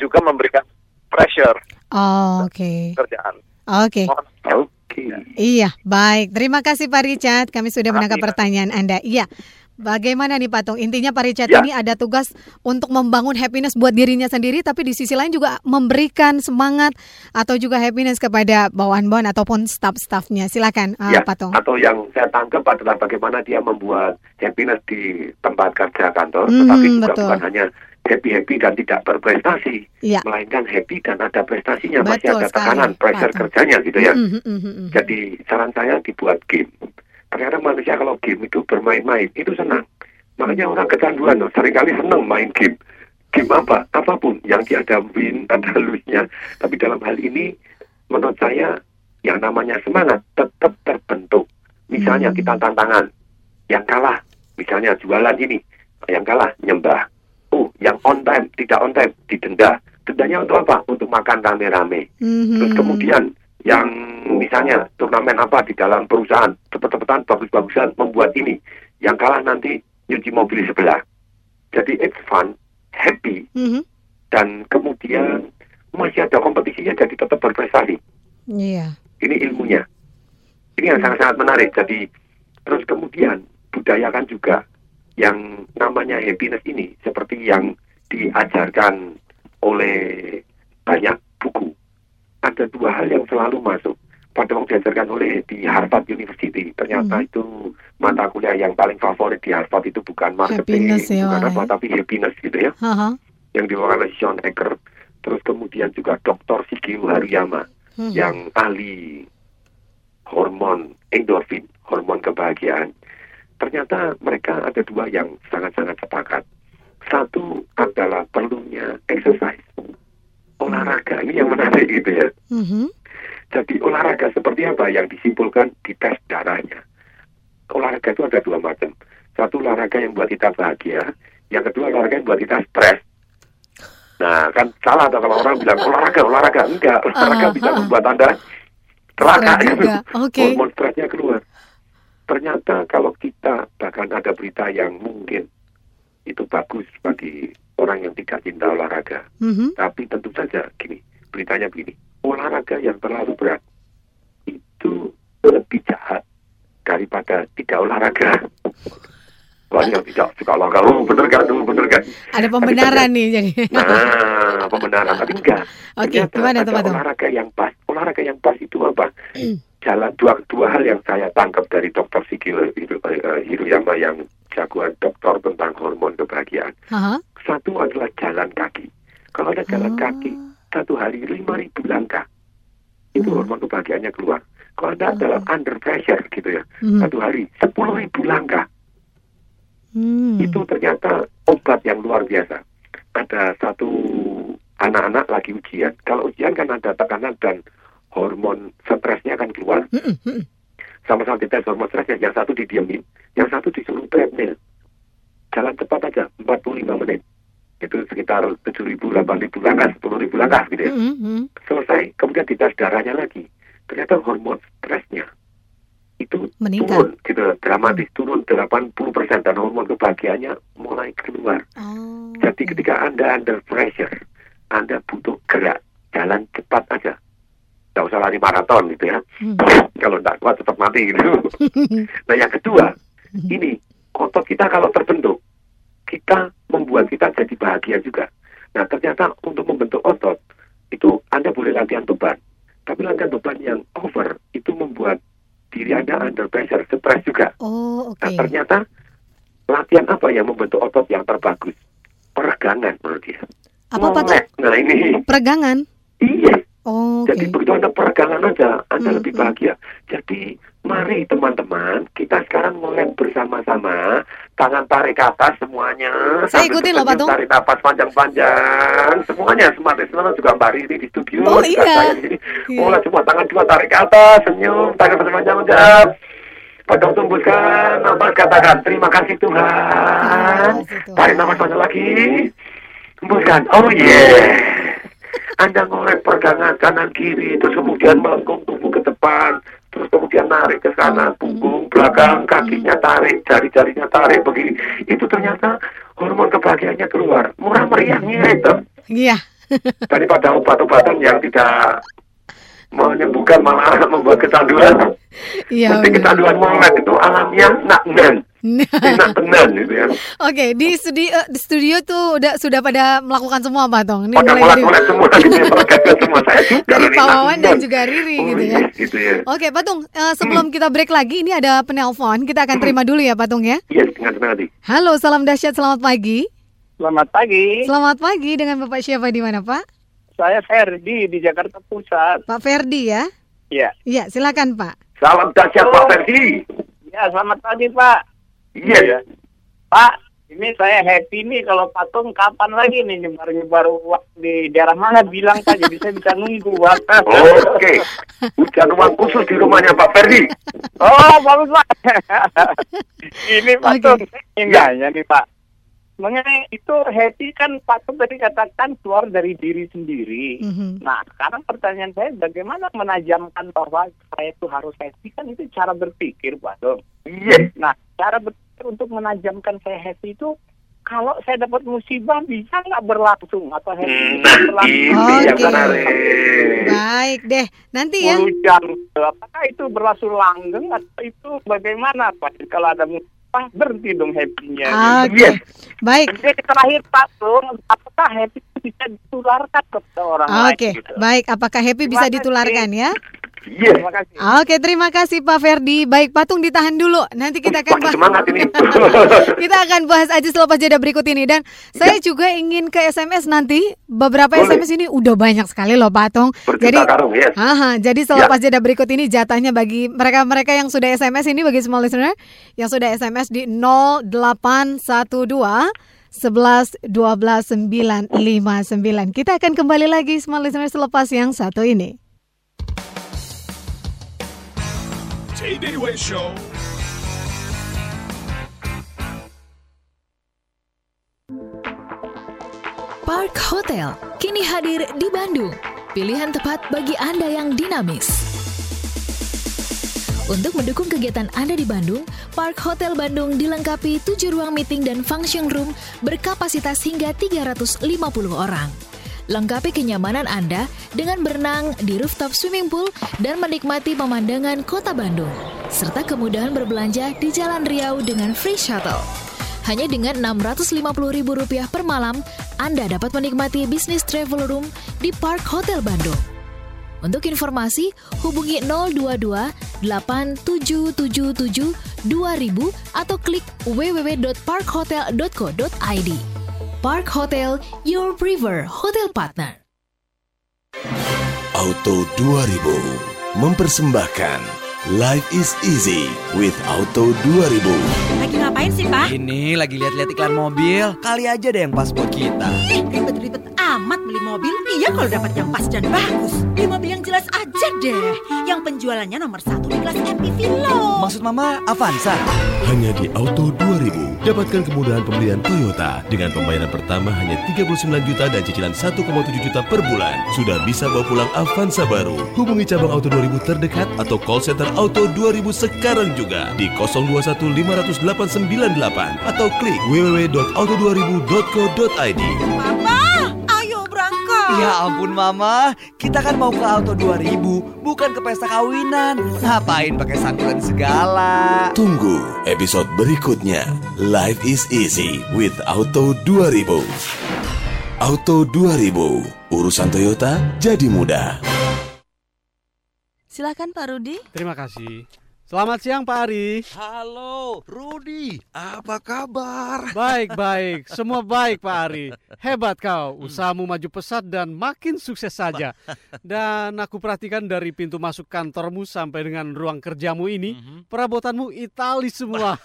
juga memberikan pressure Oh, Oke. kerjaan. Oke. Oke. Iya, baik. Terima kasih Pak Richard. Kami sudah menangkap pertanyaan Anda. Iya. Bagaimana nih Pak Tung? Intinya Pak Richard Ya. ini ada tugas untuk membangun happiness buat dirinya sendiri, tapi di sisi lain juga memberikan semangat atau juga happiness kepada bawahan-bawahan ataupun staff-staffnya. Silakan uh, ya, Pak Tung. atau yang saya tangkap adalah bagaimana dia membuat happiness di tempat kerja kantor, Hmm, tetapi juga betul. bukan hanya happy happy dan tidak berprestasi, Iya. melainkan happy dan ada prestasinya, masih Betul ada sekali, tekanan, pressure Pak Tung. kerjanya gitu ya. Mhm, mhm, mhm. Jadi saran saya dibuat game. Ternyata manusia kalau game itu bermain-main itu senang. Makanya orang kecanduan loh, sering kali senang main game. Game apa? Apa pun yang dia ada win, ada lose-nya. Tapi dalam hal ini menurut saya yang namanya semangat tetap terbentuk. Misalnya kita tantangan, yang kalah misalnya jualan ini, yang kalah nyembah. Oh, yang on time tidak on time didenda. Dendanya untuk apa? Untuk makan rame-rame. Terus kemudian yang misalnya turnamen apa di dalam perusahaan cepet-cepetan bagus-bagusan membuat ini yang kalah nanti nyuci mobil sebelah jadi it's fun happy Mhm. dan kemudian masih ada kompetisinya jadi tetap berprestasi Iya. ini ilmunya ini yang sangat-sangat menarik jadi terus kemudian budayakan juga yang namanya happiness ini seperti yang diajarkan oleh banyak buku. Ada dua hal yang selalu masuk. Pada waktu diajarkan oleh di Harvard University, ternyata itu mata kuliah yang paling favorit di Harvard itu bukan marketing, Happiness ya, bukan Wak, apa, ya. tapi happiness gitu ya, Haha. yang dibawakan oleh Sean Ecker. Terus kemudian juga Dr. Shigeo Haruyama, Hmm. yang ahli hormon endorfin, hormon kebahagiaan. Ternyata mereka ada dua yang sangat-sangat sepakat. Satu adalah perlunya exercise, olahraga. Ini yang menarik gitu ya. Mhm. Jadi olahraga seperti apa yang disimpulkan di tes darahnya. Olahraga itu ada dua macam. Satu olahraga yang buat kita bahagia, yang kedua olahraga yang buat kita stres. Nah, kan salah tuh kalau orang bilang olahraga, olahraga. Enggak, olahraga Ah, bisa ah. membuat Anda celaka. Oke. Hormon stresnya keluar. Ternyata kalau kita bahkan ada berita yang mungkin itu bagus bagi orang yang tidak cinta olahraga. Mhm. Tapi tentu saja gini, beritanya begini. Olahraga yang terlalu berat itu lebih jahat daripada tidak olahraga. Yang tidak suka olahraga, oh, bener kan, oh, bener kan. Ada pembenaran nih jadi. Nah, pembenaran, tapi enggak. Oke, Ternyata gimana tuh, olahraga yang pas. Olahraga yang pas itu apa? Jalan dua, dua hal yang saya tangkap dari dokter Sikil Hiru, eh, yang jagoan dokter tentang hormon kebahagiaan. Haha. Satu adalah jalan kaki. Kalau ada jalan Oh. kaki, satu hari lima ribu langkah, itu Hmm. hormon kebahagiaannya keluar. Kalau anda dalam under pressure gitu ya, Mhm. satu hari sepuluh ribu langkah, Hmm. itu ternyata obat yang luar biasa. Ada satu anak-anak lagi ujian. Kalau ujian kan ada tekanan dan hormon stresnya akan keluar. Mm-mm. Sama-sama dites hormon stresnya. Yang satu didiemin, yang satu disuruh treadmill. Jalan cepat aja, 45 menit. Itu sekitar 7.000, 8.000 langkah, 10.000 langkah gitu ya. Mm. Selesai, kemudian dites darahnya lagi. Ternyata hormon stresnya itu Meningkat. turun gitu dramatis turun 80 persen dan hormon kebahagiaannya mulai keluar. Oh. Jadi ketika Anda under pressure, Anda butuh gerak, jalan cepat aja. Tidak usah lari maraton gitu ya. Hmm. Kalau tidak kuat tetap mati gitu. nah yang kedua, ini otot kita kalau terbentuk, kita membuat kita jadi bahagia juga. Nah ternyata untuk membentuk otot, itu Anda boleh latihan beban. Tapi latihan beban yang over, itu membuat diri Anda under pressure, stres juga. Oh, oke. Nah, ternyata latihan apa yang membentuk otot yang terbagus? Peregangan menurut dia. Apa? Melek. Nah ini, Peregangan. iya. Oh, oke. Jadi begitu Anda peregangan aja, Anda Hmm, lebih bahagia. Jadi mari teman-teman, kita sekarang mulai bersama-sama, tangan tarik ke atas semuanya. Saya ikutin loh, Pak Tung. Tarik napas panjang-panjang, semuanya semua semua juga Mbak Riri di studio. Oh, iya. saya sini. Iya. Mulai semua tangan dua tarik ke atas, senyum, tangan panjang-panjang. Padang tumbuskan, napas katakan terima kasih Tuhan. Tarik napas panjang lagi. Hembuskan. Oh yeah. Anda ngorek pegangan kanan kiri, terus kemudian melengkung tubuh ke depan, terus kemudian narik ke kanan, punggung, belakang, kakinya tarik, jari-jarinya tarik begini. Itu ternyata hormon kebahagiaannya keluar. Murah meriahnya itu. Iya. Daripada obat-obatan yang tidak menyembuhkan malah membuat kecanduan. Iya. Mesti kecanduan molek itu alamiah nak men. Enak tenan gitu ya. Oke, di studio di studio tuh udah sudah pada melakukan semua Pak Tung. Ini Pada dari, molek-molek semua gitu ya, semua saya juga. dari Pak Wawan dan juga Riri Oh, gitu ya. iya, gitu ya. Oke, Pak Tung, eh, sebelum kita break lagi ini ada penelpon. Kita akan terima dulu ya, Pak Tung ya. Iya, dengan senang hati. Halo, salam dahsyat, selamat pagi. Selamat pagi. Selamat pagi dengan Bapak siapa di mana, Pak? Saya Ferdi di Jakarta Pusat. Pak Ferdi ya? Ya. Iya, silakan Pak. Salam dahsyat Pak Ferdi. Ya, selamat pagi Pak. Iya. Pak, ini saya happy nih kalau patung kapan lagi nih nyebar-nyebar uang di daerah mana bilang Pak, jadi saya bisa nunggu Pak. Oke. Hujan uang khusus di rumahnya Pak Ferdi. Oh, bagus Pak. ini patung, ini nanya nih Pak. Mengenai itu happy kan patung tadi katakan keluar dari diri sendiri. Mhm. Nah, sekarang pertanyaan saya bagaimana menajamkan bahwa saya itu harus happy kan itu cara berpikir, Pak Dong. Iya. Nah, cara berpikir untuk menajamkan saya happy itu kalau saya dapat musibah bisa nggak berlangsung atau happy Nah, berlangsung ini yang Oke. menarik. Baik deh. Nanti ya. 10 jam. Apakah itu berlangsung langgeng atau itu bagaimana Pak? Kalau ada musibah berhenti dong happy-nya. Oke. Yes. Baik. Jadi terakhir Pak Tung, apakah happy bisa ditularkan ke orang lain? Oke, gitu? baik. Apakah happy bisa ditularkan ya? Yes. Terima kasih. Oke, terima kasih Pak Ferdi. Baik, Patung ditahan dulu. Nanti kita akan bahas. Semangat ini. kita akan bahas aja selepas jeda berikut ini dan saya juga ingin ke SMS nanti. Beberapa Boleh. SMS ini udah banyak sekali loh Patung. Jadi karung, yes. Aha, jadi selepas jeda berikut ini jatahnya bagi mereka-mereka yang sudah SMS ini bagi small listener yang sudah SMS di 0812 11 12 959. Kita akan kembali lagi small listener selepas yang satu ini. Way Show. Park Hotel kini hadir di Bandung. Pilihan tepat bagi Anda yang dinamis. Untuk mendukung kegiatan Anda di Bandung, Park Hotel Bandung dilengkapi 7 ruang meeting dan function room berkapasitas hingga 350 orang. Lengkapi kenyamanan Anda dengan berenang di rooftop swimming pool dan menikmati pemandangan kota Bandung, serta kemudahan berbelanja di Jalan Riau dengan free shuttle. Hanya dengan Rp650.000 per malam, Anda dapat menikmati bisnis travel room di Park Hotel Bandung. Untuk informasi, hubungi 022 8777 2000 atau klik www.parkhotel.co.id. Park Hotel, your river hotel partner. Auto 2000 mempersembahkan Life is easy with Auto 2000. Lagi ngapain sih, Pak? Ini lagi lihat-lihat iklan mobil. Kali aja deh yang pas buat kita. Ih, ribet-ribet amat beli mobil. Iya kalau dapat yang pas dan bagus. Beli mobil yang jelas aja deh. Yang penjualannya nomor satu di kelas MPV loh. Maksud Mama Avanza? Hanya di Auto 2000 dapatkan kemudahan pembelian Toyota dengan pembayaran pertama hanya 39 juta dan cicilan 1,7 juta per bulan. Sudah bisa bawa pulang Avanza baru. Hubungi cabang Auto 2000 terdekat atau call center Auto 2000 sekarang juga di 021 50898 atau klik www.auto2000.co.id. Papa, ayo berangkat. Ya ampun Mama, kita kan mau ke Auto 2000, bukan ke pesta kawinan. Ngapain pakai sangkulan segala? Tunggu episode berikutnya. Life is easy with Auto 2000. Auto 2000, urusan Toyota jadi mudah. Silakan Pak Rudi. Terima kasih. Selamat siang Pak Ari. Halo, Rudi. Apa kabar? Baik, baik. Semua baik Pak Ari. Hebat kau. Usahamu maju pesat dan makin sukses saja. Dan aku perhatikan dari pintu masuk kantormu sampai dengan ruang kerjamu ini, perabotanmu Itali semua.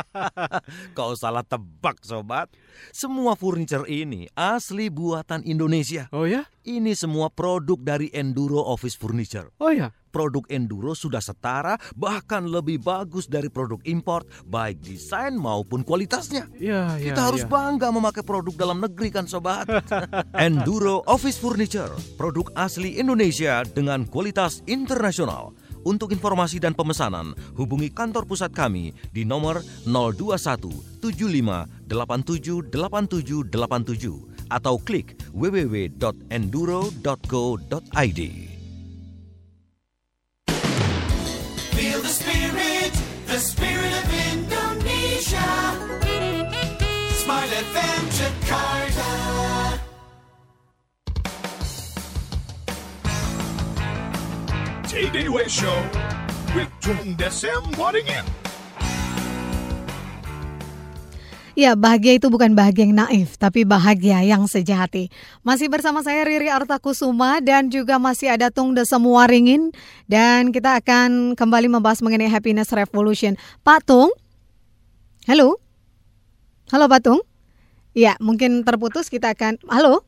Kau salah tebak, sobat. Semua furniture ini asli buatan Indonesia. Oh ya? Ini semua produk dari Enduro Office Furniture. Oh ya? Produk Enduro sudah setara, bahkan lebih bagus dari produk import, baik desain maupun kualitasnya. Ya, ya, Kita harus ya. bangga memakai produk dalam negeri kan sobat. Enduro Office Furniture, produk asli Indonesia dengan kualitas internasional. Untuk informasi dan pemesanan, hubungi kantor pusat kami di nomor 021 75 87 87 87 atau klik www.enduro.co.id. FM Show with Tung Desem Waddingin. Ya, bahagia itu bukan bahagia yang naif, tapi bahagia yang sejati. Masih bersama saya Riri Artakusuma dan juga masih ada Tung Desem Waringin dan kita akan kembali membahas mengenai happiness revolution. Pak Tung? Halo? Halo Pak Tung? Ya, mungkin terputus kita akan Halo?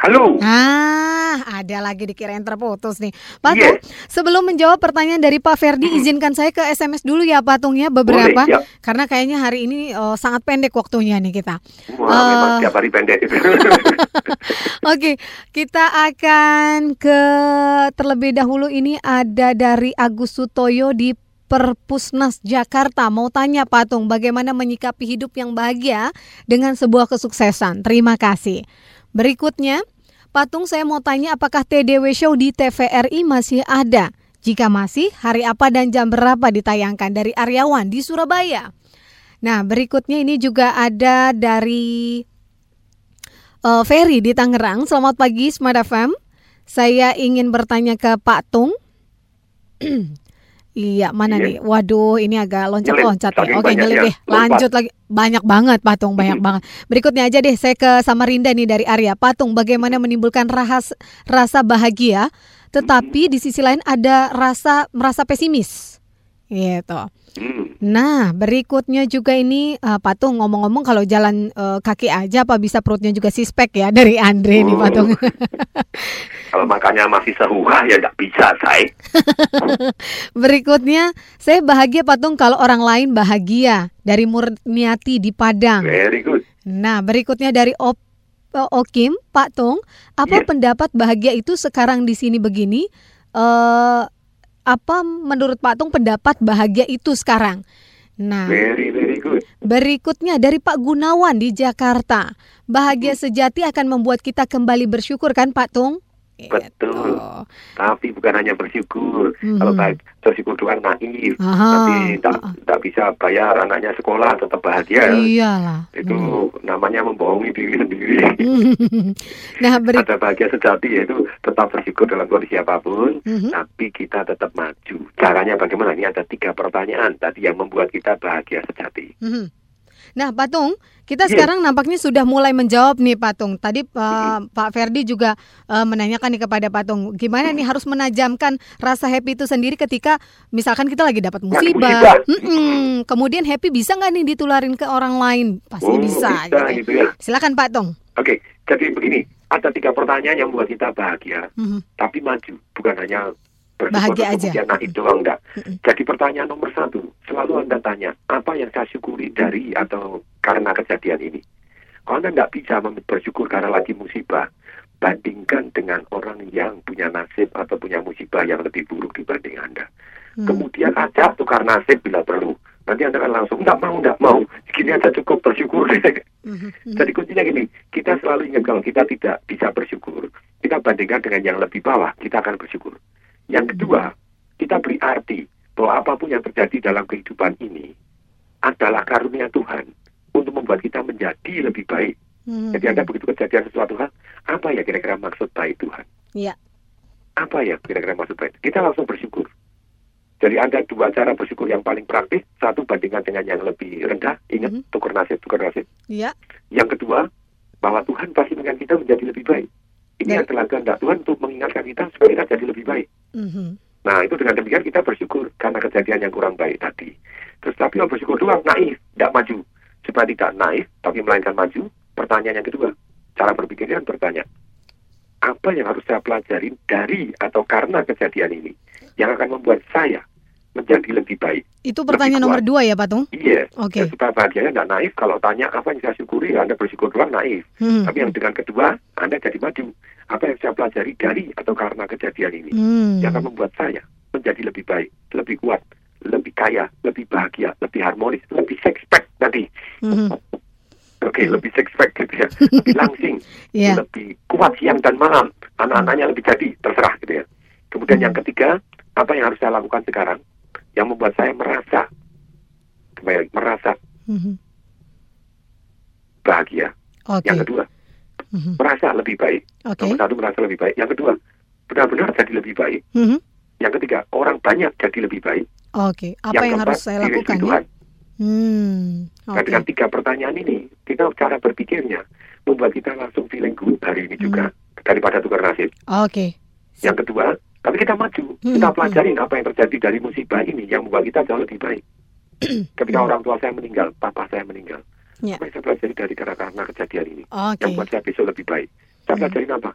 Halo. Ah, ada lagi dikirain terputus nih. Pak Tung, sebelum menjawab pertanyaan dari Pak Ferdi, izinkan saya ke SMS dulu ya Pak Tung ya beberapa. Boleh, ya. Karena kayaknya hari ini eh, sangat pendek waktunya nih kita. Wah, memang tiap hari pendek. Oke, kita akan ke terlebih dahulu ini ada dari Agus Sutoyo di Perpusnas Jakarta. Mau tanya Patung, bagaimana menyikapi hidup yang bahagia dengan sebuah kesuksesan? Terima kasih. Berikutnya, Patung saya mau tanya apakah TDW Show di TVRI masih ada? Jika masih, hari apa dan jam berapa ditayangkan dari Aryawan di Surabaya? Nah, berikutnya ini juga ada dari uh, Ferry di Tangerang. Selamat pagi, Smart FM. Saya ingin bertanya ke Pak Tung. iya, mana nih? Waduh, ini agak loncat-loncat ya. Oke, nyelip ya. deh. Lanjut lagi. Banyak banget, Patung, banyak banget. Berikutnya aja deh, saya ke Samarinda nih dari Arya. Patung, bagaimana menimbulkan rahas, rasa bahagia, tetapi di sisi lain ada rasa merasa pesimis. Gitu. Nah, berikutnya juga ini eh, Patung ngomong-ngomong kalau jalan eh, kaki aja apa bisa perutnya juga sispek ya dari Andre nih Patung. Kalau makannya masih seruah ya nggak bisa, say. Berikutnya, saya bahagia Patung kalau orang lain bahagia dari Murniati di Padang. Very good. Nah, berikutnya dari Op eh, Okim, Pak Tung, apa pendapat bahagia itu sekarang di sini begini? Eh apa menurut Pak Tung pendapat bahagia itu sekarang? Nah, Very, very good. Berikutnya dari Pak Gunawan di Jakarta. Bahagia sejati akan membuat kita kembali bersyukur kan Pak Tung? Betul. Tapi bukan hanya bersyukur. Mhm. Kalau baik bersyukur doang naif. Nanti tak tak bisa bayar anaknya sekolah tetap bahagia. Iyalah. Itu namanya membohongi diri sendiri. nah, beri- Ada bahagia sejati yaitu tetap bersyukur dalam kondisi apa pun, Mhm. tapi kita tetap maju. Caranya bagaimana? Ini ada tiga pertanyaan tadi yang membuat kita bahagia sejati. Mhm. Nah, Patung, kita Iya. sekarang nampaknya sudah mulai menjawab nih Patung. Tadi eh, Pak Ferdi juga eh, menanyakan nih kepada Patung, gimana nih harus menajamkan rasa happy itu sendiri ketika misalkan kita lagi dapat musibah. musibah. Mm-mm. Kemudian happy bisa nggak nih ditularin ke orang lain? Pasti Oh, bisa. bisa gitu ya. Silakan Pak Tung. Oke, jadi begini, ada tiga pertanyaan yang membuat kita bahagia, Mhm. tapi maju, bukan hanya Bahagia aja. naik doang enggak. Jadi pertanyaan nomor satu, selalu Anda tanya, apa yang saya syukuri dari atau karena kejadian ini? Kalau Anda tidak bisa bersyukur karena lagi musibah, bandingkan dengan orang yang punya nasib atau punya musibah yang lebih buruk dibanding Anda. Kemudian ajak tukar nasib bila perlu. Nanti Anda akan langsung, enggak mau, enggak mau. Gini aja cukup bersyukur. Jadi kuncinya gini, kita selalu ingat kalau kita tidak bisa bersyukur, kita bandingkan dengan yang lebih bawah, kita akan bersyukur. Yang kedua, kita beri arti bahwa apa pun yang terjadi dalam kehidupan ini adalah karunia Tuhan untuk membuat kita menjadi lebih baik. Jadi Anda begitu kejadian sesuatu hal, apa ya kira-kira maksud baik Tuhan? Iya. Apa ya kira-kira maksud baik? Kita langsung bersyukur. Jadi ada dua cara bersyukur yang paling praktis. Satu bandingkan dengan yang lebih rendah. Ingat, tuker nasib, tuker nasib. Iya. Yang kedua, bahwa Tuhan pasti mengingat kita menjadi lebih baik. Ini adalah kehendak Tuhan untuk mengingatkan kita supaya kita jadi lebih baik. Mhm. Nah, itu dengan demikian kita bersyukur karena kejadian yang kurang baik tadi. Terus tapi kalau bersyukur doang, naif, tidak maju. Supaya tidak naif, tapi melainkan maju, pertanyaan yang kedua, cara berpikirnya bertanya, apa yang harus saya pelajari dari atau karena kejadian ini yang akan membuat saya menjadi lebih baik? Itu pertanyaan nomor dua ya Pak Tung? Iya. Oke. Dan supaya bahagianya tidak naif, kalau tanya apa yang saya syukuri, Anda bersyukur doang naif. Hmm. Tapi yang dengan kedua, Anda jadi maju. Apa yang saya pelajari dari atau karena kejadian ini Hmm. yang akan membuat saya menjadi lebih baik, lebih kuat, lebih kaya, lebih bahagia, lebih harmonis, lebih six pack tadi. Mhm. Oke, lebih six pack gitu ya, lebih langsing, Iya. lebih kuat siang dan malam, anak-anaknya lebih jadi, terserah gitu ya. Kemudian yang ketiga, apa yang harus saya lakukan sekarang yang membuat saya merasa kembali merasa Mhm. bahagia. Oke. Yang kedua, merasa lebih baik. Oke. Nomor satu merasa lebih baik. Yang kedua, benar-benar jadi lebih baik. Mhm. Yang ketiga, orang banyak jadi lebih baik. Oke. Apa yang, keempat, harus saya lakukan ya? Tuhan. Hmm. Nah, Oke. dengan tiga pertanyaan ini, kita cara berpikirnya membuat kita langsung feeling good hari ini juga daripada tukar nasib. Oke. Yang kedua, tapi kita maju, Hmm, kita pelajarin apa yang terjadi dari musibah ini yang membuat kita jauh lebih baik. Ketika orang tua saya meninggal, papa saya meninggal, yang saya pelajari dari karena, kejadian ini Oke. yang membuat saya besok lebih baik. Saya pelajarin apa?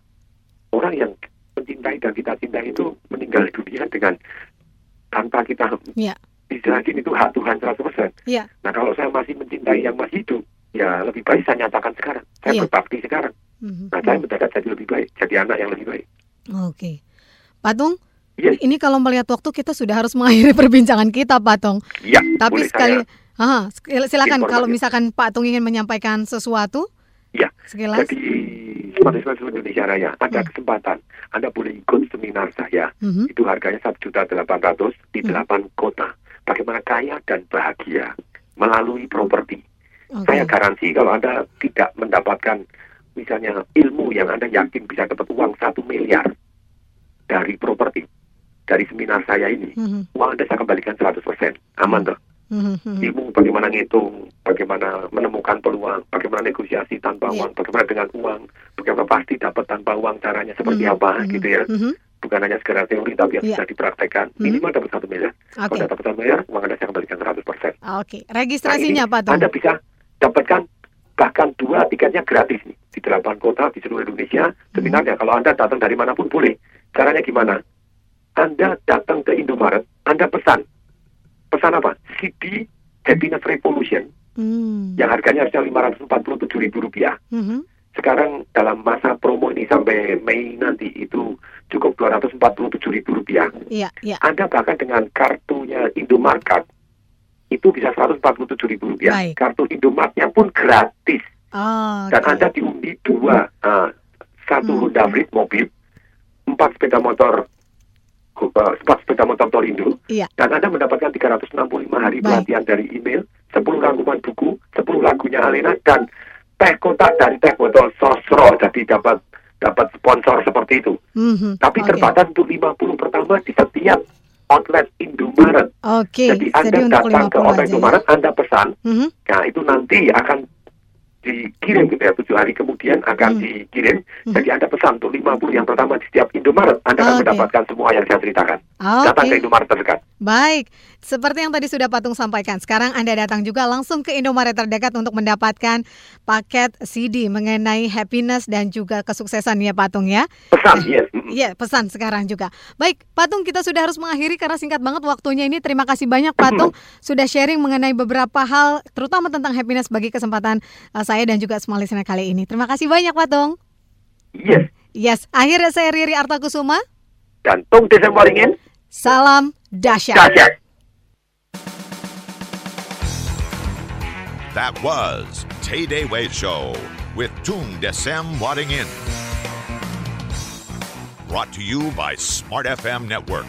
Orang yang mencintai dan kita cintai itu meninggal dunia dengan tanpa kita Ya. dijelasin itu hak Tuhan 100%. Ya. Nah kalau saya masih mencintai yang masih hidup, ya lebih baik saya nyatakan sekarang. Saya Iya. berbakti sekarang. Mhm. Nah saya mendadak jadi lebih baik, jadi anak yang lebih baik. Oke. Patung, Iya. ini kalau melihat waktu kita sudah harus mengakhiri perbincangan kita, Patung. Iya, Tapi boleh sekali, saya- Aha, sil- silakan kalau misalkan Pak Tung ingin menyampaikan sesuatu, Ya. sekilas. Jadi Smart Express Indonesia Raya ada kesempatan Anda boleh ikut seminar saya. Mhm. Itu harganya satu juta delapan ratus di delapan kota. Bagaimana kaya dan bahagia melalui properti. Saya garansi kalau Anda tidak mendapatkan misalnya ilmu yang Anda yakin bisa dapat uang satu miliar dari properti, dari seminar saya ini, Mhm. uang Anda saya kembalikan 100%. Aman tuh. Mhm. Ilmu bagaimana ngitung, bagaimana menemukan peluang, bagaimana negosiasi tanpa Iya. uang, bagaimana dengan uang, bagaimana pasti dapat tanpa uang caranya seperti Mhm. apa Mhm. gitu ya. Mhm. Bukan hanya sekedar teori tapi yang Iya. bisa dipraktekkan. Mhm. Minimal dapat satu miliar. Kalau Oke. Anda dapat satu miliar, uang Anda saya kembalikan 100%. Oke, registrasinya Pak Tung? Anda bisa dapatkan bahkan dua tiketnya gratis nih di delapan kota di seluruh Indonesia. Seminarnya kalau Anda datang dari mana pun boleh. Caranya gimana? Anda datang ke Indomaret, Anda pesan. Pesan apa? CD Happiness Revolution Hmm. yang harganya harusnya 547 ribu rupiah. Mhm. Sekarang dalam masa promo ini sampai Mei nanti itu cukup 247 ribu rupiah. Iya, iya. Anda bahkan dengan kartunya Indomaret itu bisa 147 ribu rupiah. Baik. Kartu Indomartnya pun gratis. Oh, Dan Anda diundi dua, ah, satu Honda Fit mobil, empat sepeda motor, uh, empat sepeda motor Torindo, Iya. dan Anda mendapatkan 365 hari Baik. pelatihan dari email, 10 rangkuman buku, 10 lagunya Alena, dan teh kotak dan teh botol sosro. Jadi dapat dapat sponsor seperti itu. Mhm. Tapi Oke. terbatas untuk 50 pertama di setiap outlet Indomaret. Oke, Jadi jadi Anda untuk datang ke 50 outlet ya. Indomaret, Anda pesan, Mhm. nah itu nanti akan dikirim gitu ya, tujuh hari kemudian akan Hmm. dikirim. Jadi Anda pesan untuk 50 yang pertama di setiap Indomaret, Anda akan mendapatkan semua yang saya ceritakan. Oke. Datang ke Indomaret terdekat. Baik, seperti yang tadi sudah Patung sampaikan, sekarang Anda datang juga langsung ke Indomaret terdekat untuk mendapatkan paket CD mengenai happiness dan juga kesuksesan ya Patung ya. Pesan, yes. Iya, pesan sekarang juga. Baik, Patung kita sudah harus mengakhiri karena singkat banget waktunya ini. Terima kasih banyak Patung sudah sharing mengenai beberapa hal terutama tentang happiness bagi kesempatan uh, saya dan juga Small Listener kali ini. Terima kasih banyak Patung. Yes. Yes, akhirnya saya Riri Artakusuma. Dan Tung ingin Salam dahsyat. dahsyat. That was Tay Day Way Show with Tung Desem Wadding In. Brought to you by Smart FM Network.